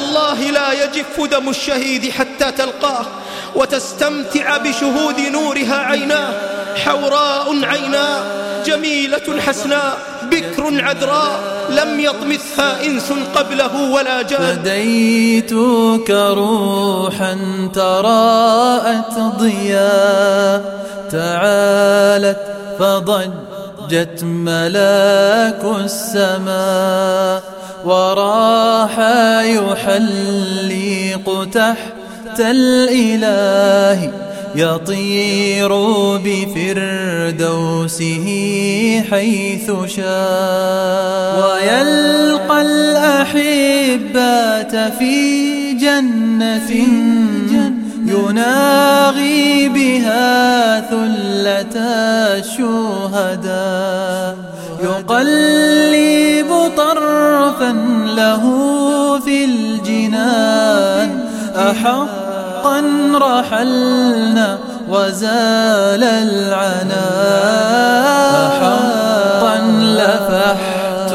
والله لا يجف دم الشهيد حتى تلقاه وتستمتع بشهود نورها عيناه حوراء عيناه جميلة حسناء بكر عذراء لم يطمثها إنس قبله ولا جان. فديتك روحا تراءت ضياء تعالت فضجت ملاك السماء. وراح يحلق تحت الإله يطير بفردوسه حيث شاء. ويلقى الأحبات في جنة يناغي بها ثلة الشهداء. يقلب له في الجنان. أحقا رحلنا وزال العنا أحقا لفحت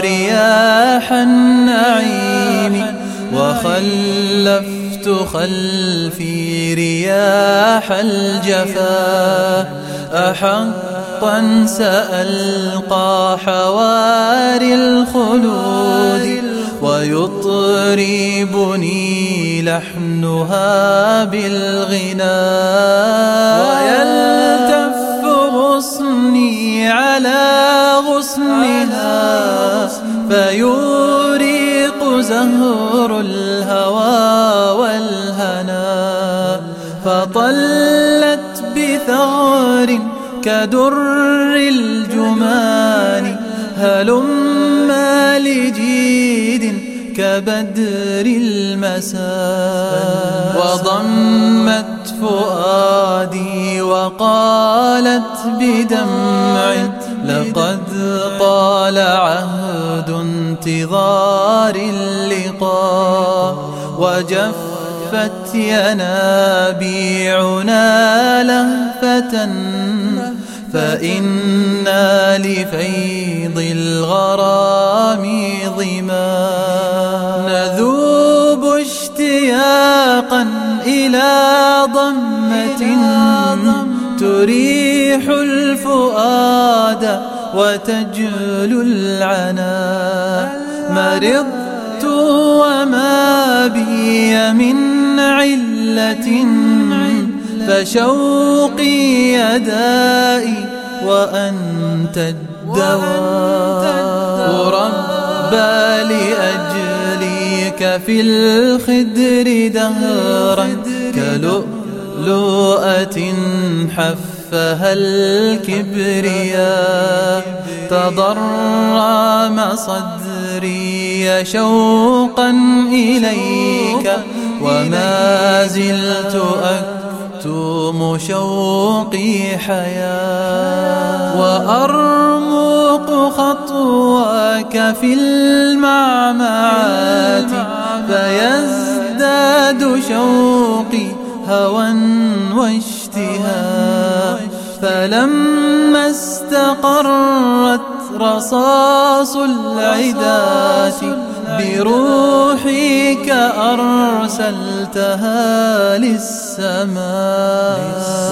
رياح النعيم وخلفت خلفي رياح الجفا. أحقا سألقى حواري الخلود ويطربني لحنها بالغنى. ويلتف غصني على غصنها. فيوريق زهر الهوى والهنا. فطلت بثغر كدر الجمان هلما لجيد كبدر المساء وضمت فؤادي وقالت بدمع لقد طال عهد انتظار اللقاء وجفت ينابيعنا لهفة فإنا لفيض الغرام ظما ضمة تريح الفؤاد وتجلو العنا. مرضت وما بي من علة فشوقي يدائي وأنت الدواء. ربى لأجليك في الخدر دهرا. كلؤلؤة حفها الكبرياء تضرم صدري شوقا إليك وما زلت أكتم شوقي حياة وأرمق خطواك في المعمعات فيزداد شوقي هوى واشتهاء. فلما استقرت رصاص العدات بروحك أرسلتها للسماء.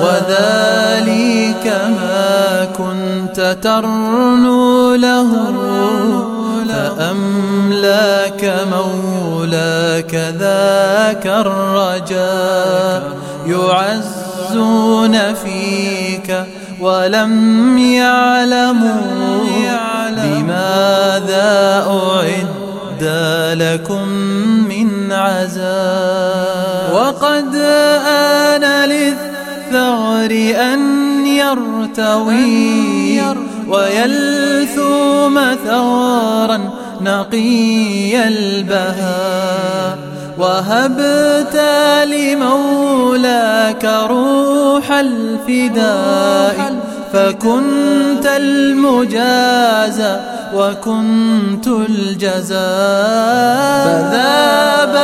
وذلك ما كنت ترنو له فأملاك مولاك ذاك الرجاء يعزون فيك ولم يعلموا بماذا أعد لكم من عذاب وقد آن للثغر أن يرتوي ويلثوم ثغرا نقي البهاء. وهبت لمولاك روح الفداء. فكنت المجازى وكنت الجزاء. فذاب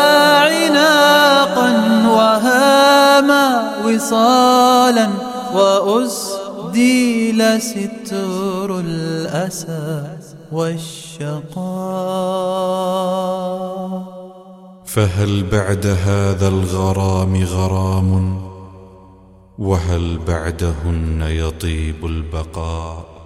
عناقا وهاما وصالا وأسديل ستر الأسى والشقاء فهل بعد هذا الغرام غرام؟ وهل بعدهن يطيب البقاء؟